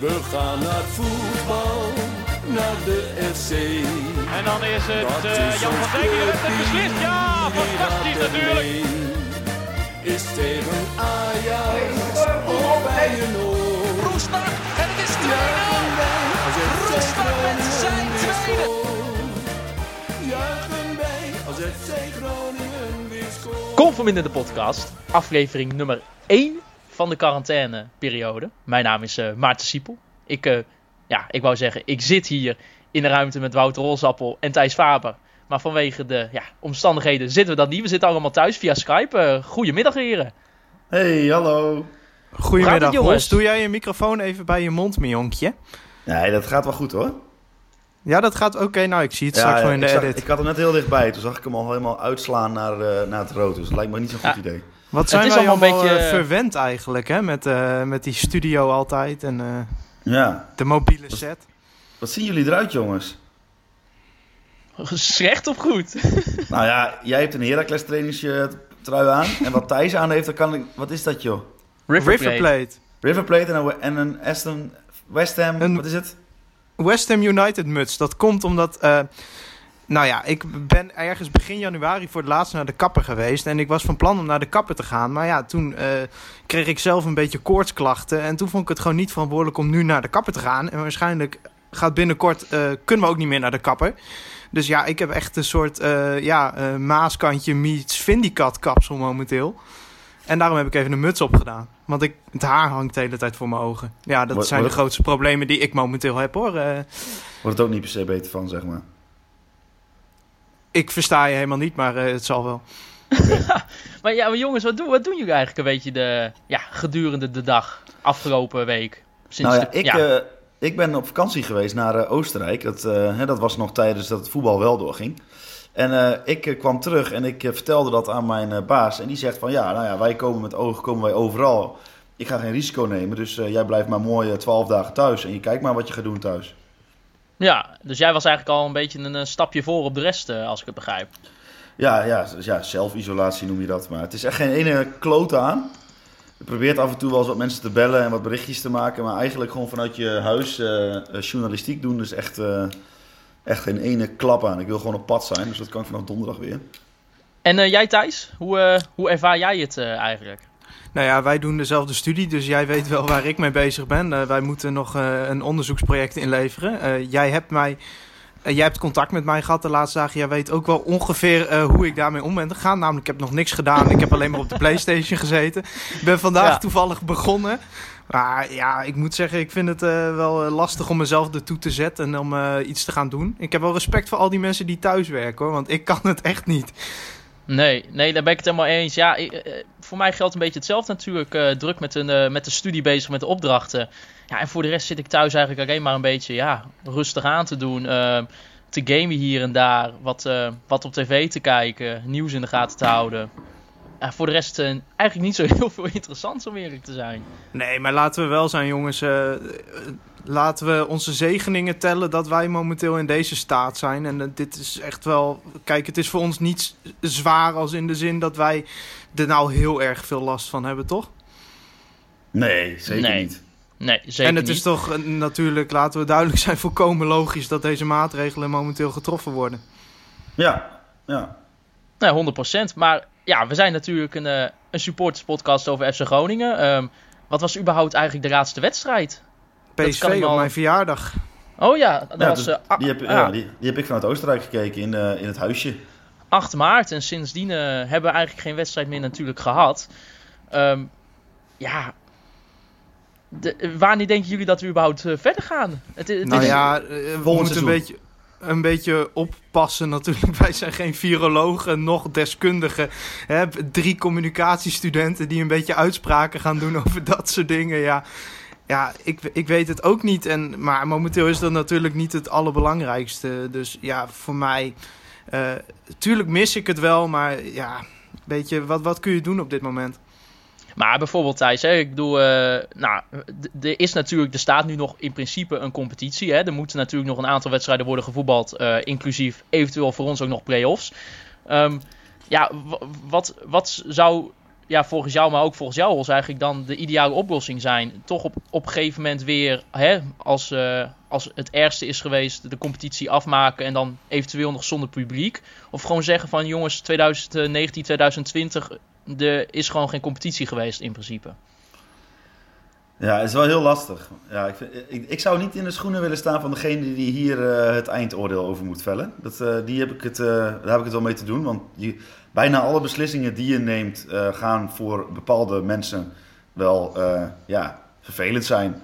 We gaan naar voetbal, naar de FC. En dan is het Dat eh, is Jan van Dijk die clubje, het beslist. Ja, die fantastisch natuurlijk. Is tegen Ajax of bij een oor. Roestak en het is 2-0. Juichen wij als FC Roestak met zijn Groningen weer tweede. Juichen wij als FC Groningen weer scoort. Conform in de podcast, aflevering nummer 1 van de quarantaineperiode. Mijn naam is eh, Maarten Siepel. Ik, eh, ja, ik wou zeggen, ik zit hier in de ruimte met Wouter Rolsappel en Thijs Faber. Maar vanwege de ja, omstandigheden zitten we dat niet. We zitten allemaal thuis via Skype. Eh, goedemiddag heren. Hey, hallo. Goedemiddag, het, jongens? Doe jij je microfoon even bij je mond, mijn jonkje? Nee, dat gaat wel goed hoor. Ja, dat gaat oké. Nou, ik zie het straks wel in de ik, zag- edit. ik had hem net heel dichtbij. Toen zag ik hem al helemaal uitslaan naar, eh, naar het rood. Dus dat lijkt me niet zo'n goed Ja. idee. Wat zijn is wij allemaal allemaal een beetje, eh, verwend eigenlijk, hè? Met, eh, met die studio altijd en eh, Ja. de mobiele set. Wat zien jullie eruit, jongens? Slecht of goed? nou ja, jij hebt een Heracles trainingstrui aan. En wat Thijs aan heeft, dan kan ik... Wat is dat, joh? River River Plate. Plate. River Plate en een, en een Aston... West Ham, Een- wat is het? West Ham United muts. Dat komt omdat... eh, nou ja, ik ben ergens begin januari voor het laatst naar de kapper geweest. En ik was van plan om naar de kapper te gaan. Maar ja, toen eh, kreeg ik zelf een beetje koortsklachten. En toen vond ik het gewoon niet verantwoordelijk om nu naar de kapper te gaan. En waarschijnlijk gaat binnenkort... eh, kunnen we ook niet meer naar de kapper. Dus ja, ik heb echt een soort eh, ja, maaskantje meets Vindicat kapsel momenteel. En daarom heb ik even een muts opgedaan. Want ik, het haar hangt de hele tijd voor mijn ogen. Ja, dat zijn de grootste problemen die ik momenteel heb hoor. Wordt het ook niet per se beter van, zeg maar. Ik versta je helemaal niet, maar eh, het zal wel. Maar ja, maar jongens, wat doen, wat doen jullie eigenlijk een beetje de, ja, gedurende de dag afgelopen week? Sinds nou ja, de- ik, eh, ik ben op vakantie geweest naar eh, Oostenrijk. Dat, eh, hè, dat was nog tijdens dat het voetbal wel doorging. En eh, ik kwam terug en ik vertelde dat aan mijn eh, baas. En die zegt van ja, nou ja, wij komen met ogen komen wij overal. Ik ga geen risico nemen, dus eh, jij blijft maar mooi twaalf dagen thuis. En je kijkt maar wat je gaat doen thuis. Ja, dus jij was eigenlijk al een beetje een, eh, stapje voor op de rest, eh, als ik het begrijp. Ja, ja, ja, zelfisolatie noem je dat. Maar het is echt geen ene klote aan. Je probeert af en toe wel eens wat mensen te bellen en wat berichtjes te maken. Maar eigenlijk gewoon vanuit je huis eh, journalistiek doen is echt, eh, echt geen ene klap aan. Ik wil gewoon op pad zijn, dus dat kan ik vanaf donderdag weer. En jij Thijs, hoe, hoe ervaar jij het eigenlijk? Nou ja, wij doen dezelfde studie, dus jij weet wel waar ik mee bezig ben. Eh, wij moeten nog eh, een onderzoeksproject inleveren. Eh, jij hebt mij... jij hebt contact met mij gehad de laatste dagen. Jij weet ook wel ongeveer hoe ik daarmee om ben gegaan. Namelijk, ik heb nog niks gedaan. Ik heb alleen maar op de Playstation gezeten. Ik ben vandaag Ja. toevallig begonnen. Maar ja, ik moet zeggen, ik vind het wel lastig om mezelf ertoe te zetten en om iets te gaan doen. Ik heb wel respect voor al die mensen die thuis werken hoor, want ik kan het echt niet. Nee, nee, daar ben ik het helemaal eens. Ja, ik- voor mij geldt een beetje hetzelfde natuurlijk. eh, druk met, een, eh, met de studie bezig, met de opdrachten. Ja, en voor de rest zit ik thuis eigenlijk alleen maar een beetje ja, rustig aan te doen. eh, te gamen hier en daar. Wat, wat op tv te kijken. Nieuws in de gaten te houden. Voor de rest eigenlijk niet zo heel veel interessants om eerlijk te zijn. Nee, maar laten we wel zijn, jongens. Laten we onze zegeningen tellen dat wij momenteel in deze staat zijn. En eh, dit is echt wel. Kijk, het is voor ons niet zwaar als in de zin dat wij er nou heel erg veel last van hebben, toch? Nee, zeker Nee. niet. Nee, zeker en het niet. is toch eh, natuurlijk, laten we duidelijk zijn, volkomen logisch dat deze maatregelen momenteel getroffen worden. Ja, ja. Nee, 100%. Maar ja, we zijn natuurlijk een, eh, een supporterspodcast over FC Groningen. Ehm, wat was überhaupt eigenlijk de laatste wedstrijd? PSV op mijn verjaardag. Oh ja, dat Ja, was dus a- die, heb, ja, ja, die, die heb ik vanuit Oostenrijk gekeken in, eh, in het huisje. 8 maart. En sindsdien eh, hebben we eigenlijk geen wedstrijd meer natuurlijk gehad. Ehm, ja, de, eh, wanneer denken jullie dat we überhaupt verder gaan? Het, het Nou is- ja, we moeten een beetje, een beetje oppassen natuurlijk. Wij zijn geen virologen, nog deskundigen. Hè? Drie communicatiestudenten die een beetje uitspraken gaan doen over dat soort dingen. Ja, ja ik, ik weet het ook niet. En, maar momenteel is dat natuurlijk niet het allerbelangrijkste. Dus ja, voor mij... eh tuurlijk mis ik het wel, maar ja... Weet je, wat, wat kun je doen op dit moment? Maar bijvoorbeeld Thijs, hè, ik bedoel, eh, nou, er is natuurlijk, er staat nu nog in principe een competitie. Hè. Er moeten natuurlijk nog een aantal wedstrijden worden gevoetbald, eh, inclusief eventueel voor ons ook nog play-offs. Ehm, ja, wat, wat zou ja, volgens jou, maar ook volgens jou, Hols, eigenlijk dan de ideale oplossing zijn? Toch op, op een gegeven moment weer, hè, als, eh, als het ergste is geweest, de competitie afmaken en dan eventueel nog zonder publiek? Of gewoon zeggen van jongens, 2019, 2020, er is gewoon geen competitie geweest in principe. Ja, het is wel heel lastig. Ja, ik, vind, ik, zou niet in de schoenen willen staan van degene die hier eh, het eindoordeel over moet vellen. Dat, eh, die heb ik het, daar heb ik het wel mee te doen. Want je, bijna alle beslissingen die je neemt eh, gaan voor bepaalde mensen wel eh, ja, vervelend zijn.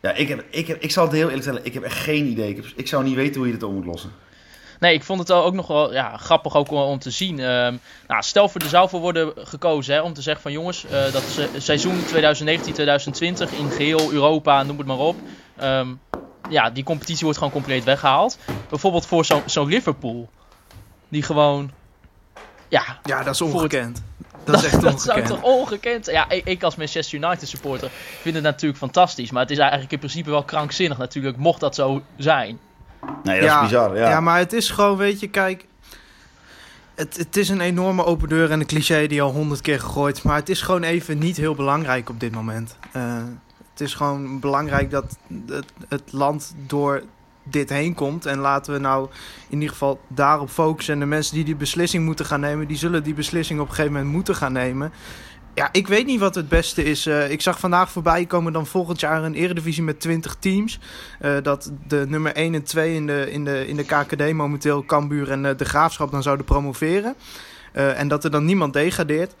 Ja, ik, heb, ik, heb, ik zal het heel eerlijk zeggen, ik heb echt geen idee. Ik, zou niet weten hoe je dit op moet lossen. Nee, ik vond het ook nog wel ja, grappig ook om te zien. Ehm, nou, stel voor, er zou voor worden gekozen hè, om te zeggen van jongens, eh, dat se- seizoen 2019-2020 in geheel Europa, noem het maar op. ehm, ja, die competitie wordt gewoon compleet weggehaald. Bijvoorbeeld voor zo'n zo'n Liverpool. Die gewoon, ja, Ja, dat is ongekend. Dat is echt dat zou ongekend. toch ongekend Ja, ik, ik als Manchester United supporter vind het natuurlijk fantastisch. Maar het is eigenlijk in principe wel krankzinnig natuurlijk, mocht dat zo zijn. Nee, dat is bizar. Ja. Ja, maar het is gewoon, weet je, kijk. Het, het is een enorme open deur en een cliché die al honderd keer gegooid is. Maar het is gewoon even niet heel belangrijk op dit moment. Eh, het is gewoon belangrijk dat het, het land door dit heen komt. En laten we nou in ieder geval daarop focussen. En de mensen die die beslissing moeten gaan nemen, die zullen die beslissing op een gegeven moment moeten gaan nemen. Ja, ik weet niet wat het beste is. Eh, ik zag vandaag voorbij komen dan volgend jaar een eredivisie met 20 teams. Eh, dat de nummer 1 en 2 in de, in de, in de KKD momenteel Cambuur en eh, de Graafschap dan zouden promoveren. En dat er dan niemand degradeert.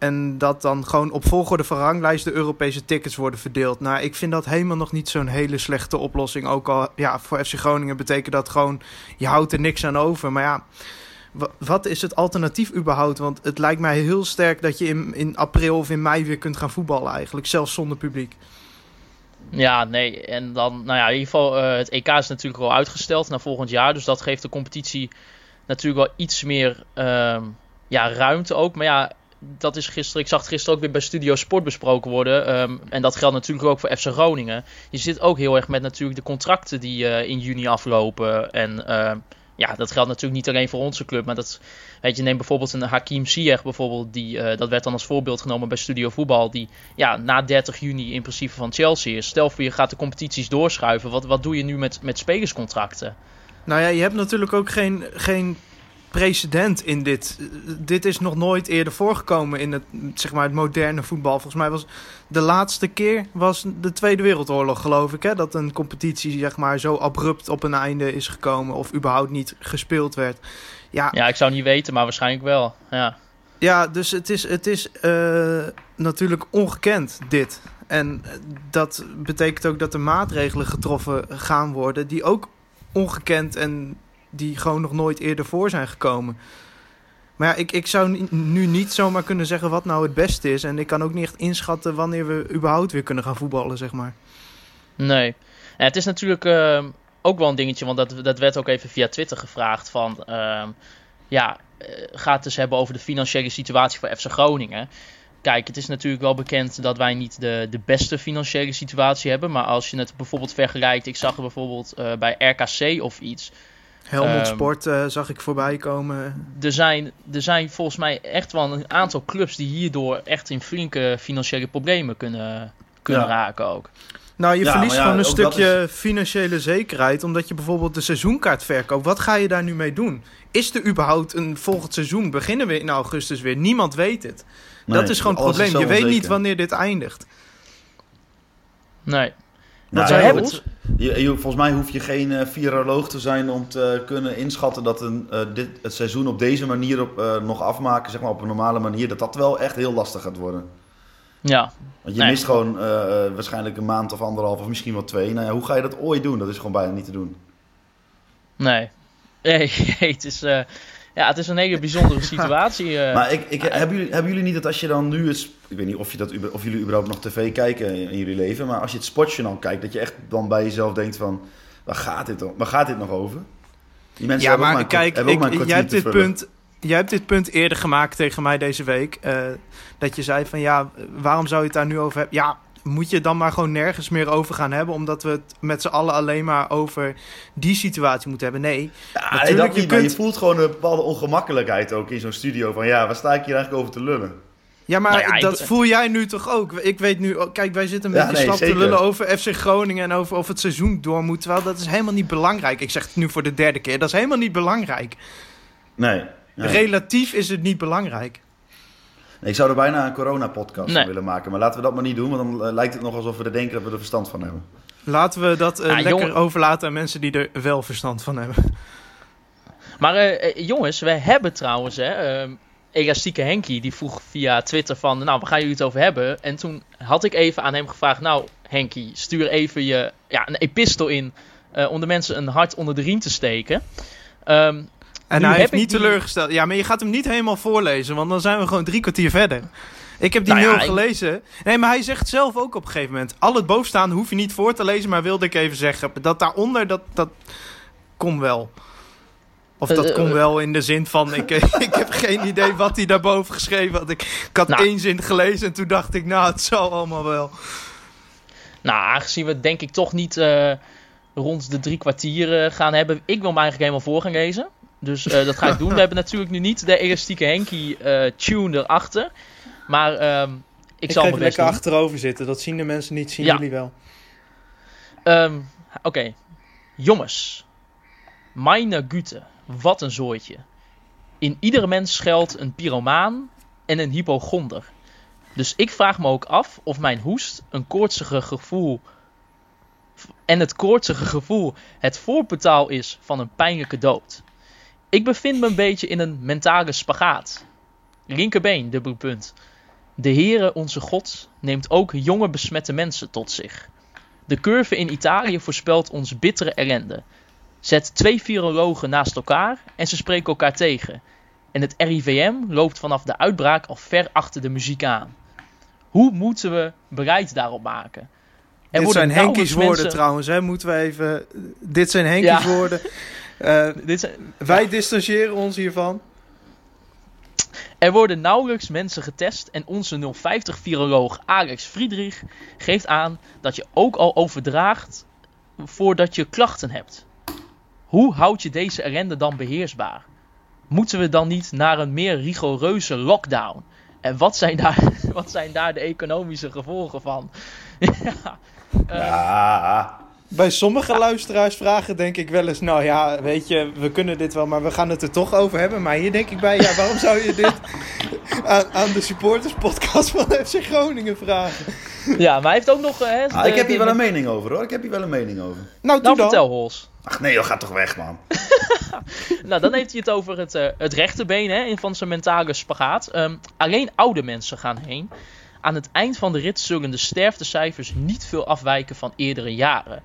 En dat dan gewoon op volgorde van ranglijst de Europese tickets worden verdeeld. Nou, ik vind dat helemaal nog niet zo'n hele slechte oplossing. Ook al, ja, voor FC Groningen betekent dat gewoon, je houdt er niks aan over. Maar ja, wa- wat is het alternatief überhaupt? Want het lijkt mij heel sterk dat je in, in april of in mei weer kunt gaan voetballen eigenlijk. Zelfs zonder publiek. Ja, nee. En dan, nou ja, in ieder geval, eh, het EK is natuurlijk al uitgesteld naar volgend jaar. Dus dat geeft de competitie natuurlijk wel iets meer ehm, ja, ruimte ook. Maar ja, dat is gisteren, ik zag het gisteren ook weer bij Studio Sport besproken worden. ehm, en dat geldt natuurlijk ook voor FC Groningen. Je zit ook heel erg met natuurlijk de contracten die eh, in juni aflopen. En ehm, ja, dat geldt natuurlijk niet alleen voor onze club. Maar dat, weet je, neem bijvoorbeeld een Hakim Ziyech bijvoorbeeld. Die, eh, dat werd dan als voorbeeld genomen bij Studio Voetbal. Die ja, na 30 juni in principe van Chelsea is. Stel voor je gaat de competities doorschuiven. Wat, wat doe je nu met, met spelerscontracten? Nou ja, je hebt natuurlijk ook geen, geen precedent in dit. Eh, Dit is nog nooit eerder voorgekomen in het, zeg maar, het moderne voetbal. Volgens mij was de laatste keer was de Tweede Wereldoorlog, geloof ik. Hè? Dat een competitie zeg maar, zo abrupt op een einde is gekomen. Of überhaupt niet gespeeld werd. Ja, Ja, ik zou niet weten, maar waarschijnlijk wel. Ja. ja, dus het is, het is eh, natuurlijk ongekend, dit. En eh, dat betekent ook dat er maatregelen getroffen gaan worden... die ook ongekend en die gewoon nog nooit eerder voor zijn gekomen. Maar ja, ik, ik zou nu niet zomaar kunnen zeggen wat nou het beste is. En ik kan ook niet echt inschatten wanneer we überhaupt weer kunnen gaan voetballen, zeg maar. Nee. Het is natuurlijk ehm, ook wel een dingetje, want dat, dat werd ook even via Twitter gevraagd van... ehm, ja, eh, gaat het dus hebben over de financiële situatie voor FC Groningen. Kijk, het is natuurlijk wel bekend dat wij niet de, de beste financiële situatie hebben. Maar als je het bijvoorbeeld vergelijkt, ik zag er bijvoorbeeld eh, bij RKC of iets... Helmond Ehm, Sport eh, zag ik voorbij komen. er zijn, er zijn volgens mij echt wel een aantal clubs die hierdoor echt in flinke financiële problemen kunnen, kunnen Ja. raken ook. Nou, je Ja, verliest gewoon een stukje financiële zekerheid. Omdat je bijvoorbeeld de seizoenkaart verkoopt. Wat ga je daar nu mee doen? Is er überhaupt een volgend seizoen? Beginnen we in augustus weer? Niemand weet het. dat is gewoon het probleem. Je weet niet wanneer dit eindigt. Nee. Nou, zij ja, hebben goed. Je, je- volgens mij hoef je geen eh, viroloog te zijn om te kunnen inschatten dat een, eh, dit, het seizoen op deze manier op, eh, nog afmaken, zeg maar op een normale manier, dat dat wel echt heel lastig gaat worden. Ja, Want je Nee. mist gewoon eh, eh, waarschijnlijk een maand of anderhalf of misschien wel twee. Nou ja, hoe ga je dat ooit doen? Dat is gewoon bijna niet te doen. nee. Nee, het is, eh, ja, het is een hele bijzondere situatie. eh. Maar ik, ik, hebben, jullie, hebben jullie niet dat als je dan nu het... Ik weet niet of, je dat, of jullie überhaupt nog tv kijken in, in jullie leven. Maar als je het sportjournaal kijkt, dat je echt dan bij jezelf denkt van... Waar gaat dit, om- waar gaat dit nog over? Die mensen Ja, hebben ook maar kijk, maar jij, hebt dit vullen. punt, jij hebt dit punt eerder gemaakt tegen mij deze week. eh, dat je zei van ja, waarom zou je het daar nu over hebben? Ja, moet je dan maar gewoon nergens meer over gaan hebben. Omdat we het met z'n allen alleen maar over die situatie moeten hebben. Nee, Ja, nee, Natuurlijk, dat niet, je maar je voelt gewoon een bepaalde ongemakkelijkheid ook in zo'n studio. Van ja, waar sta ik hier eigenlijk over te lullen? Ja, maar Nou ja, ik- dat voel jij nu toch ook? Ik weet nu, ook- kijk, wij zitten een Ja, beetje nee, slap te lullen over FC Groningen en over of het seizoen door moet. Terwijl dat is helemaal niet belangrijk. Ik zeg het nu voor de derde keer, dat is helemaal niet belangrijk. Nee. nee. Relatief is het niet belangrijk. Nee, ik zou er bijna een corona-podcast Nee. willen maken. Maar laten we dat maar niet doen, want dan eh, lijkt het nog alsof we er denken dat we er verstand van hebben. Laten we dat eh, Ja, lekker jongen- overlaten aan mensen die er wel verstand van hebben. Maar eh, jongens, we hebben trouwens, hè, ehm, Elastieke Henkie, die vroeg via Twitter van, nou, waar gaan jullie het over hebben? En toen had ik even aan hem gevraagd, nou, Henkie, stuur even je, ja, een epistel in eh, om de mensen een hart onder de riem te steken. Ehm, En Nu hij heeft niet die- teleurgesteld. Ja, maar je gaat hem niet helemaal voorlezen, want dan zijn we gewoon drie kwartier verder. Ik heb die Nou mail gelezen. Nee, maar hij zegt zelf ook op een gegeven moment... al het bovenstaande hoef je niet voor te lezen, maar wilde ik even zeggen... dat daaronder, dat, dat kon wel. Of dat Eh, eh, kon wel in de zin van... ik, ik heb geen idee wat hij daarboven geschreven had. Ik, ik had Nou. één zin gelezen en toen dacht ik... nou, het zal allemaal wel. nou, aangezien we denk ik toch niet eh, rond de drie kwartier eh, gaan hebben, ik wil me eigenlijk helemaal voor gaan lezen. Dus eh, dat ga ik doen. We hebben natuurlijk nu niet de Elastieke Henkie eh, tune erachter. Maar ehm, ik, zal mijn best doen. achterover zitten. Dat zien de mensen niet, zien Ja. jullie wel. Ehm, Oké. Jongens. Meine Güte. Wat een zooitje. In iedere mens schuilt een pyromaan en een hypochonder. Dus ik vraag me ook af of mijn hoest een koortsige gevoel... en het koortsige gevoel het voorportaal is van een pijnlijke dood. Ik bevind me een beetje in een mentale spagaat. Linkerbeen, dubbel punt. De Heere, onze God, neemt ook jonge besmette mensen tot zich. De curve in Italië voorspelt ons bittere ellende. Zet twee virologen naast elkaar en ze spreken elkaar tegen. En het RIVM loopt vanaf de uitbraak al ver achter de muziek aan. Hoe moeten we bereid daarop maken? Er Dit zijn Henkies woorden mensen- trouwens, hè? Moeten we even... Dit zijn Henkies Ja. woorden. Eh, Dit zijn- wij distancieren ons hiervan. Er worden nauwelijks mensen getest en onze 050-viroloog Alex Friedrich geeft aan dat je ook al overdraagt voordat je klachten hebt. Hoe houd je deze ellende dan beheersbaar? Moeten we dan niet naar een meer rigoureuze lockdown? En wat zijn daar, wat zijn daar de economische gevolgen van? ja, eh, Ja, Bij sommige luisteraars vragen denk ik wel eens... Nou ja, weet je, we kunnen dit wel, maar we gaan het er toch over hebben. Maar hier denk ik bij, ja, waarom zou je dit aan, aan de supporterspodcast van FC Groningen vragen? ja, maar hij heeft ook nog... eh, hè, Ah, de- ik heb hier wel een mening over hoor. Ik heb hier wel een mening over. Nou, doe Nou, dan. vertel Hols. Ach nee, joh, ga toch weg man. Nou, dan heeft hij het over het, eh, het rechterbeen hè, in van zijn mentale spagaat. Ehm, alleen oude mensen gaan heen. Aan het eind van de rit zullen de sterftecijfers niet veel afwijken van eerdere jaren.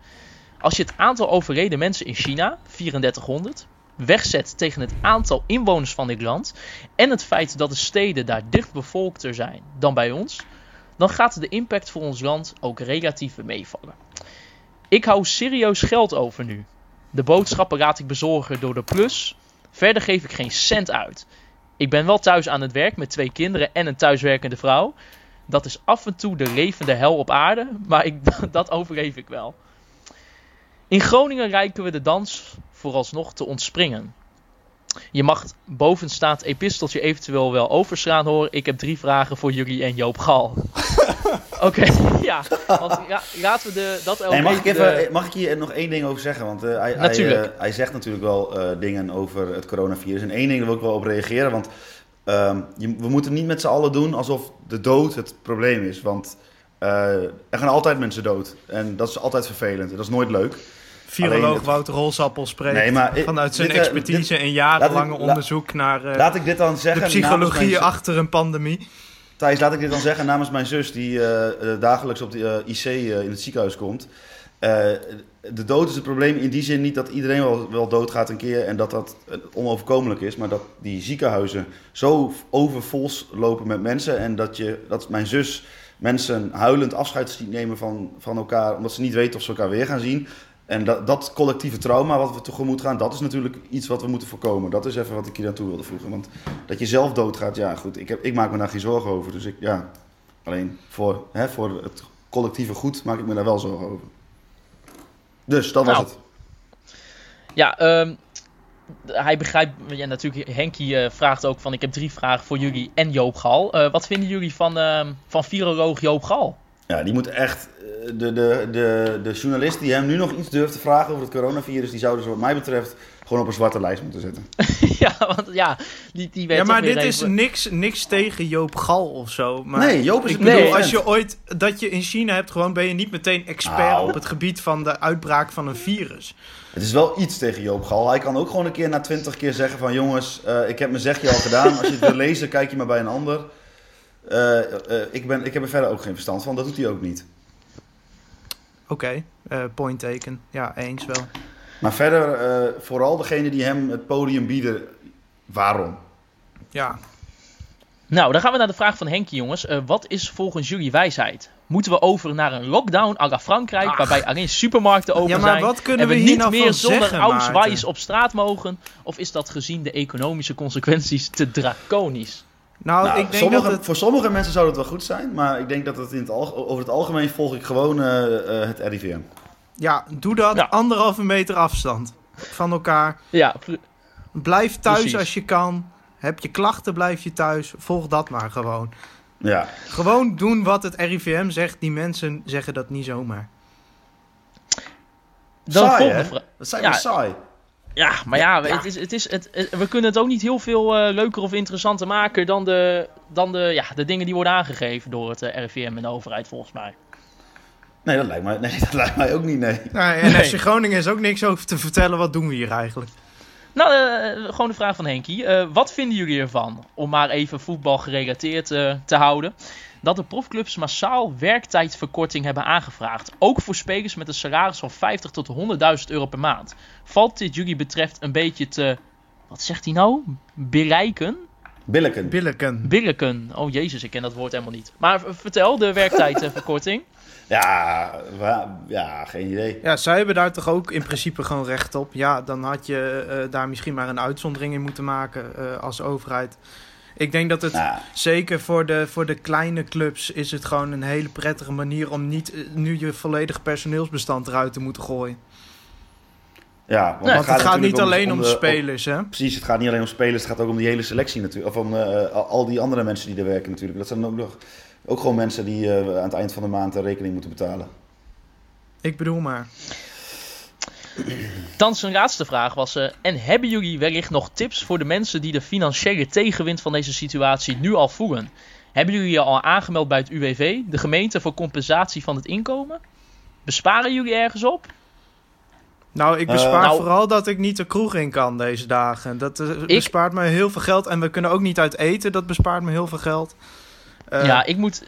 Als je het aantal overleden mensen in China, 3400, wegzet tegen het aantal inwoners van dit land en het feit dat de steden daar dicht bevolkter zijn dan bij ons, dan gaat de impact voor ons land ook relatief meevallen. Ik hou serieus geld over nu. De boodschappen laat ik bezorgen door de plus. Verder geef ik geen cent uit. Ik ben wel thuis aan het werk met twee kinderen en een thuiswerkende vrouw. Dat is af en toe de levende hel op aarde, maar ik, dat overleef ik wel. In Groningen rijken we de dans vooralsnog te ontspringen. Je mag bovenstaand episteltje eventueel wel overslaan hoor. Ik heb drie vragen voor jullie en Joop Gal. Oké, ja. Want, ja. Laten we de, dat ook Nee, mag, ik even de- mag ik hier nog één ding over zeggen? Want eh, hij, hij, Natuurlijk. eh, hij zegt natuurlijk wel eh, dingen over het coronavirus. En één ding wil ik wel op reageren. Want ehm, je, we moeten niet met z'n allen doen alsof de dood het probleem is. Want eh, er gaan altijd mensen dood. En dat is altijd vervelend. En dat is nooit leuk. Viroloog het- Wouter Holsappel spreekt Nee, maar ik- vanuit zijn dit, eh, expertise en jarenlange ik- onderzoek naar eh, Laat ik dit dan de zeggen. namens psychologie achter een pandemie. Thijs, laat ik dit dan zeggen namens mijn zus, die dagelijks op de IC in het ziekenhuis komt. Eh, de dood is het probleem in die zin niet dat iedereen wel, wel doodgaat een keer en dat dat onoverkomelijk is, maar dat die ziekenhuizen zo overvol lopen met mensen en dat, je, dat mijn zus mensen huilend afscheid ziet nemen van, van elkaar, omdat ze niet weten of ze elkaar weer gaan zien. En dat, dat collectieve trauma wat we tegemoet gaan, dat is natuurlijk iets wat we moeten voorkomen. Dat is even wat ik hier naartoe wilde voegen. Want dat je zelf doodgaat, ja goed, ik, heb, ik maak me daar geen zorgen over. Dus ik, ja, alleen voor, hè, voor het collectieve goed maak ik me daar wel zorgen over. Dus, dat was Nou. het. Ja, ehm, hij begrijpt, ja, natuurlijk, Henkie eh, vraagt ook van, ik heb drie vragen voor jullie en Joop Gal. Eh, wat vinden jullie van, uh, van viroloog Joop Gal? Ja, die moet echt, eh, de, de, de, de journalist die hem nu nog iets durft te vragen over het coronavirus, die zouden ze wat mij betreft gewoon op een zwarte lijst moeten zetten. ja, want ja, die, die werd Ja, maar dit is even- niks, niks tegen Joop Gal of zo. Maar nee, Joop is ik bedoel, als je ooit dat je in China hebt, gewoon ben je niet meteen expert Nou. op het gebied van de uitbraak van een virus. Het is wel iets tegen Joop Gal. Hij kan ook gewoon een keer na twintig keer zeggen van... jongens, eh, ik heb mijn zegje al gedaan. Als je het wil lezen, kijk je maar bij een ander. Eh, eh, ik, ben, ik heb er verder ook geen verstand van. Dat doet hij ook niet. Oké, eh, point taken. Ja, eens wel. Maar verder, eh, vooral degene die hem het podium bieden... waarom? Ja, Nou, dan gaan we naar de vraag van Henkie, jongens. Eh, wat is volgens jullie wijsheid? Moeten we over naar een lockdown à la Frankrijk, Ach. waarbij alleen supermarkten open Ja, maar zijn wat kunnen en we, we hier niet nou meer zonder Maarten? op straat mogen? Of is dat gezien de economische consequenties te draconisch? nou, Nou, ik denk sommige, dat het... Voor sommige mensen zou het wel goed zijn. Maar ik denk dat het in het over het algemeen volg ik gewoon eh, eh, het RIVM. Ja, doe dat. Ja. Anderhalve meter afstand van elkaar. Ja, Blijf thuis Precies. als je kan. Heb je klachten, blijf je thuis. Volg dat maar gewoon. Ja. Gewoon doen wat het RIVM zegt. Die mensen zeggen dat niet zomaar. dan Saai, volgende hè? vraag. Dat zijn Ja. we saai. Ja, maar ja, Ja. Het is, het is, het, we kunnen het ook niet heel veel eh, leuker of interessanter maken dan, de, dan de, ja, de dingen die worden aangegeven door het eh, RIVM en de overheid, volgens mij. Nee, dat lijkt mij, nee, dat lijkt mij ook niet, nee. Nou, en Nee. als je Groningen is ook niks over te vertellen. Wat doen we hier eigenlijk? Nou, eh, gewoon de vraag van Henkie. Eh, wat vinden jullie ervan, om maar even voetbal gerelateerd eh, te houden, dat de profclubs massaal werktijdverkorting hebben aangevraagd? Ook voor spelers met een salaris van 50 tot 100.000 euro per maand. Valt dit jullie betreft een beetje te, wat zegt hij nou? Bereiken? Billeken. Billeken. Billiken. Oh jezus, ik ken dat woord helemaal niet. Maar vertel, de werktijdverkorting. Ja, ja, geen idee. Ja, zij hebben daar toch ook in principe gewoon recht op. Ja, dan had je eh, daar misschien maar een uitzondering in moeten maken eh, als overheid. Ik denk dat het Nou, zeker voor de, voor de kleine clubs is het gewoon een hele prettige manier om niet eh, nu je volledig personeelsbestand eruit te moeten gooien. ja, want, Nee, het gaat niet alleen om, de- spelers, hè? Precies, het gaat niet alleen om spelers, het gaat ook om die hele selectie natuurlijk. Of om al- al die andere mensen die er werken natuurlijk. Dat zijn ook nog ook gewoon mensen die eh, aan het eind van de maand een rekening moeten betalen. Ik bedoel maar. Dan zijn laatste vraag was: eh, En hebben jullie wellicht nog tips voor de mensen die de financiële tegenwind van deze situatie nu al voelen? Hebben jullie je al aangemeld bij het UWV, de gemeente, voor compensatie van het inkomen? Besparen jullie ergens op? Nou, ik Eh, bespaar nou- vooral dat ik niet de kroeg in kan deze dagen. Dat eh, bespaart me heel veel geld. En we kunnen ook niet uit eten, dat bespaart me heel veel geld. Eh, ja, ik moet,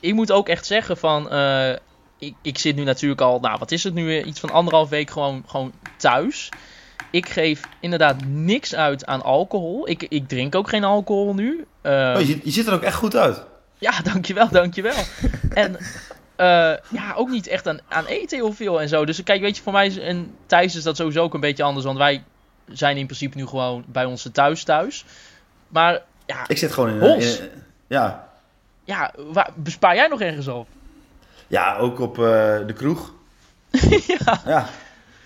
ik moet ook echt zeggen van. eh, ik, ik zit nu natuurlijk al, nou wat is het nu, iets van anderhalf week gewoon, gewoon thuis. Ik geef inderdaad niks uit aan alcohol. Ik, ik drink ook geen alcohol nu. Eh, Oh, je, ziet- je ziet er ook echt goed uit. Ja, dankjewel, dankjewel. en ja, ook niet echt aan, aan eten heel veel en zo. Dus kijk, weet je, voor mij is, en Thijs is dat sowieso ook een beetje anders. Want wij zijn in principe nu gewoon bij onze thuis thuis. Maar ja, Ik zit gewoon in... Hols. in- ja. Ja waar, bespaar jij nog ergens op? ja, ook op eh, de kroeg. ja. Ja,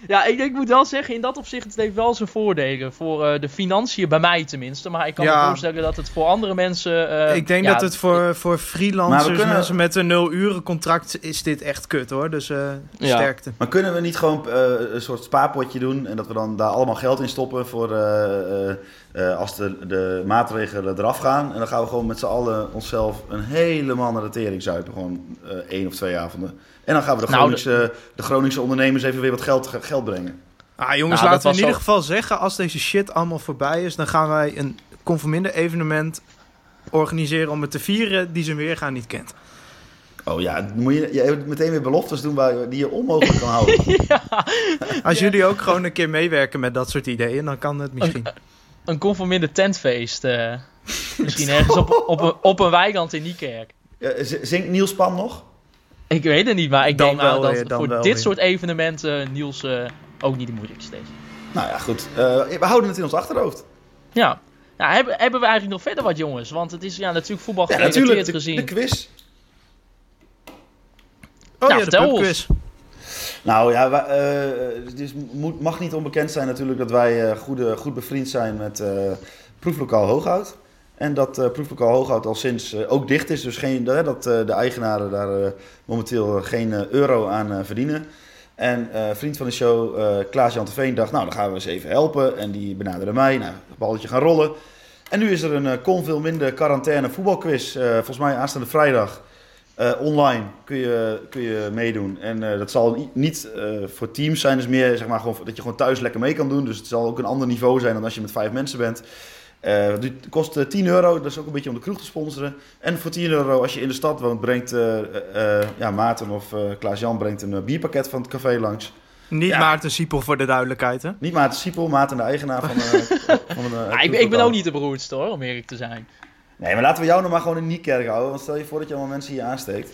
ja, ik, ik moet wel zeggen, in dat opzicht, het heeft wel zijn voordelen. Voor eh, de financiën, bij mij tenminste. Maar ik kan Ja. me voorstellen dat het voor andere mensen... eh, ik denk ja, dat het voor, voor freelancers, we kunnen- mensen met een nul uren contract, is dit echt kut hoor. Dus eh, Ja. sterkte. maar kunnen we niet gewoon eh, een soort spaarpotje doen... en dat we dan daar allemaal geld in stoppen voor... eh, eh, eh, als de, de maatregelen eraf gaan... en dan gaan we gewoon met z'n allen onszelf een helemaal naar de tering zuipen. Gewoon eh, één of twee avonden. En dan gaan we de Nou, Groningse, de Groningse ondernemers even weer wat geld, geld brengen. Ah, jongens, Nou, laten we in ieder geval zeggen, als deze shit allemaal voorbij is, dan gaan wij een conforminder evenement organiseren om het te vieren die zijn weergaan niet kent. Oh ja, moet je, je hebt meteen weer beloftes doen waar, die je onmogelijk kan houden. Als jullie ook gewoon een keer meewerken met dat soort ideeën, dan kan het misschien. Een conforminder tentfeest. eh, misschien ergens op, op, een, op een weiland in Niekerk. Ja, zingt Niels Pan nog? Ik weet het niet, maar ik Dan denk nou wel dat weer, voor wel dit weer. soort evenementen Niels eh, ook niet de moeilijkste is. Nou ja, goed. Eh, we houden het in ons achterhoofd. Ja. Ja, hebben, hebben we eigenlijk nog verder wat jongens? Want het is ja, natuurlijk voetbal Ja, natuurlijk. De, gezien. de quiz. Oh Nou, ja, de vertel pubquiz. Nou ja, wij, eh, het is, moet, mag niet onbekend zijn natuurlijk dat wij eh, goede, goed bevriend zijn met eh, proeflokaal Hooghout. En dat eh, proeflokaal Hooghout al sinds eh, ook dicht is, dus geen, eh, dat de eigenaren daar momenteel geen euro aan verdienen. En vriend van de show, Klaas-Jan Veen, dacht nou dan gaan we eens even helpen. En die benaderde mij, nou, balletje gaan rollen. En nu is er een uh, kon veel minder quarantaine voetbalquiz, volgens mij aanstaande vrijdag. Online kun je, kun je meedoen. En dat zal ni- niet voor teams zijn, dus meer zeg maar, gewoon, dat je gewoon thuis lekker mee kan doen. Dus het zal ook een ander niveau zijn dan als je met vijf mensen bent. Eh, het kost eh, 10 euro, dat is ook een beetje om de kroeg te sponsoren. En voor 10 euro, als je in de stad woont, brengt eh, eh, eh, ja, Maarten of eh, Klaas-Jan brengt een eh, bierpakket van het café langs. Niet Ja. Maarten Siepel voor de duidelijkheid, hè? Niet Maarten Siepel, Maarten de eigenaar van, eh van eh, Ja, ik, ben- ik ben ook niet de beroerdste hoor, om eerlijk te zijn. Nee, maar laten we jou nog maar gewoon in Niekerk houden. Want stel je voor dat je allemaal mensen hier aansteekt.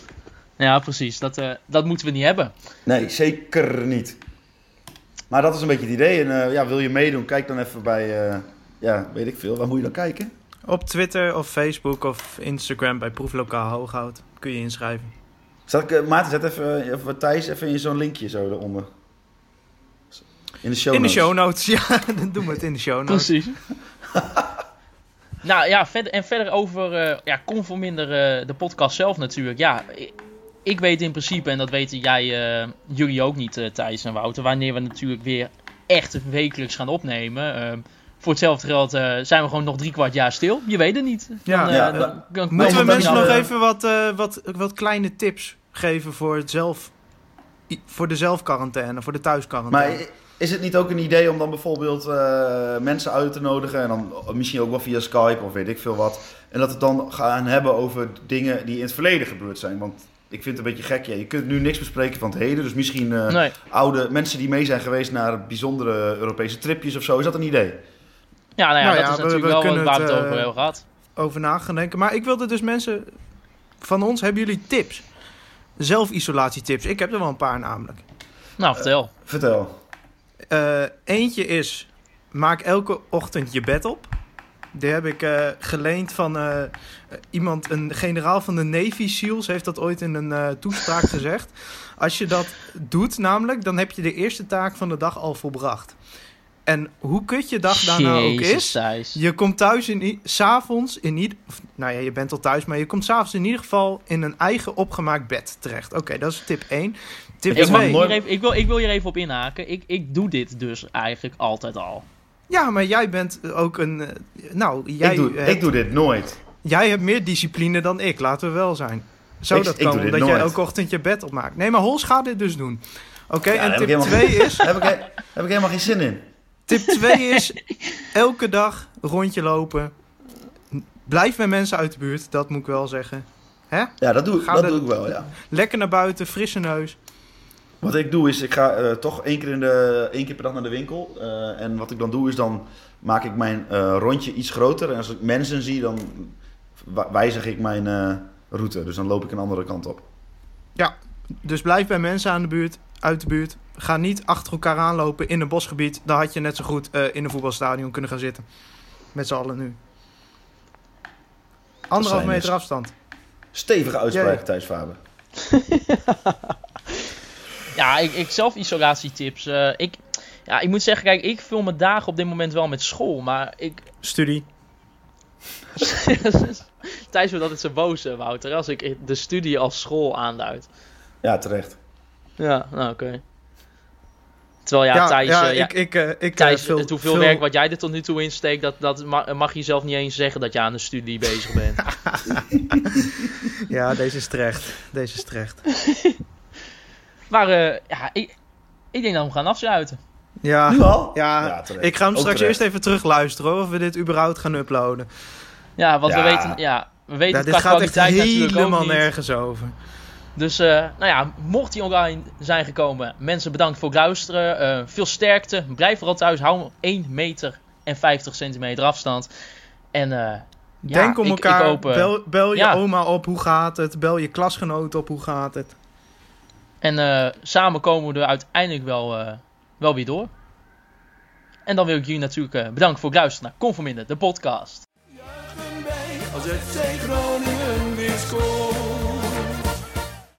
Ja, precies. Dat, eh, dat moeten we niet hebben. Nee, zeker niet. Maar dat is een beetje het idee. En eh, ja, wil je meedoen, kijk dan even bij, eh, ja, weet ik veel. Waar moet je dan kijken? Op Twitter of Facebook of Instagram bij Proeflokaal Hooghout kun je inschrijven. Zal ik, eh, Maarten, zet even, eh, even Thijs even in zo'n linkje zo eronder. In de show In de notes. show notes, ja, dan doen we het in de show notes. Precies. nou ja, verder, en verder over eh ja, Conforminder, eh de podcast zelf natuurlijk. Ja, ik, ik weet in principe, en dat weten jij, eh, jullie ook niet, eh, Thijs en Wouter, wanneer we natuurlijk weer echt wekelijks gaan opnemen. Voor hetzelfde geld eh, zijn we gewoon nog drie kwart jaar stil. Je weet het niet. Ja. Dan, Ja, eh, dan- dan- dan Moeten we mensen nog even wat, eh, wat, wat kleine tips geven voor, het zelf, voor de zelfquarantaine, voor de thuisquarantaine? Maar is het niet ook een idee om dan bijvoorbeeld eh, mensen uit te nodigen en dan misschien ook wel via Skype of weet ik veel wat. En dat we het dan gaan hebben over dingen die in het verleden gebeurd zijn. Want ik vind het een beetje gek. Ja, je kunt nu niks bespreken van het heden. Dus misschien eh, Nee. oude mensen die mee zijn geweest naar bijzondere Europese tripjes of zo. Is dat een idee? Ja, nou ja, Nou dat ja, is we- natuurlijk we wel kunnen waar we het, over eh, hebben gehad. over na gaan denken. Maar ik wilde dus mensen van ons, hebben jullie tips? Zelfisolatietips. Ik heb er wel een paar namelijk. Nou, vertel. Vertel. Eh, eentje is, maak elke ochtend je bed op. Die heb ik eh, geleend van eh, iemand, een generaal van de Navy SEALs, heeft dat ooit in een eh, toespraak gezegd. Als je dat doet namelijk, dan heb je de eerste taak van de dag al volbracht. En hoe kut je dag daarna ook is, je komt thuis in i- s'avonds in ieder nou ja, je bent al thuis, maar je komt s'avonds in ieder geval in een eigen opgemaakt bed terecht. Oké, dat is tip 1. Tip Ik, mag 2. hier even, ik, wil, ik wil hier even op inhaken. Ik, ik doe dit dus eigenlijk altijd al. Ja, maar jij bent ook een. eh, Nou, jij, ik, doe, hebt, ik doe dit nooit. jij hebt meer discipline dan ik, laten we wel zijn. Ik- dat dit Omdat jij elke ochtend je bed opmaakt. Nee, maar Hols gaat dit dus doen. Oké, Ja, en tip helemaal 2 is. Heb ik, he- heb ik helemaal geen zin in. Tip 2 is elke dag rondje lopen. Blijf bij mensen uit de buurt, dat moet ik wel zeggen. Hè? Ja, dat doe, Ga dat de- doe ik wel, ja. Lekker naar buiten, frisse neus. Wat ik doe is, ik ga eh, toch één keer, in de, één keer per dag naar de winkel. Eh, en wat ik dan doe is, dan maak ik mijn eh, rondje iets groter. En als ik mensen zie, dan wijzig ik mijn eh, route. Dus dan loop ik een andere kant op. Dus blijf bij mensen aan de buurt, uit de buurt. Ga niet achter elkaar aanlopen in een bosgebied. Dan had je net zo goed eh, in een voetbalstadion kunnen gaan zitten. Met z'n allen nu. Anderhalf meter dus- afstand. Stevige uitspraak, Ja. Thijs Faber. Ja, ik, ik zelf isolatietips. eh, ik, ja, ik moet zeggen, kijk, ik vul mijn dagen op dit moment wel met school. Maar ik... Studie. Thijs wordt altijd zo boos, eh, Wouter, als ik de studie als school aanduid. Ja, terecht. Ja, nou oké. Terwijl ja, Thijs, ja, eh, ja, ik, ik, eh, ik, Thijs eh, het hoeveel werk wat jij er tot nu toe insteekt, dat, dat ma- mag je zelf niet eens zeggen dat je aan een studie bezig bent. Ja, deze is terecht. Deze is terecht. maar eh, ja, ik, ik denk dat we hem gaan afsluiten. Ja, Nu al? ja, terecht. ik ga hem straks terecht. eerst even terugluisteren hoor, of we dit überhaupt gaan uploaden. Ja, want we Ja. weten, ja, we weten Ja, dit qua gaat echt helemaal nergens over. Dus eh, nou ja, mocht hij online zijn gekomen, mensen bedankt voor het luisteren. Eh, veel sterkte. Blijf vooral thuis. Hou 1 meter en 50 centimeter afstand. En eh, ja, Denk om ik- elkaar, ik hoop, bel, bel je ja. oma op, hoe gaat het? Bel je klasgenoot op, hoe gaat het? En eh, samen komen we er uiteindelijk wel, eh, wel weer door. En dan wil ik jullie natuurlijk eh, bedanken voor het luisteren naar Conforminder, de podcast. Juichen wij als FC Groningen weer scoort.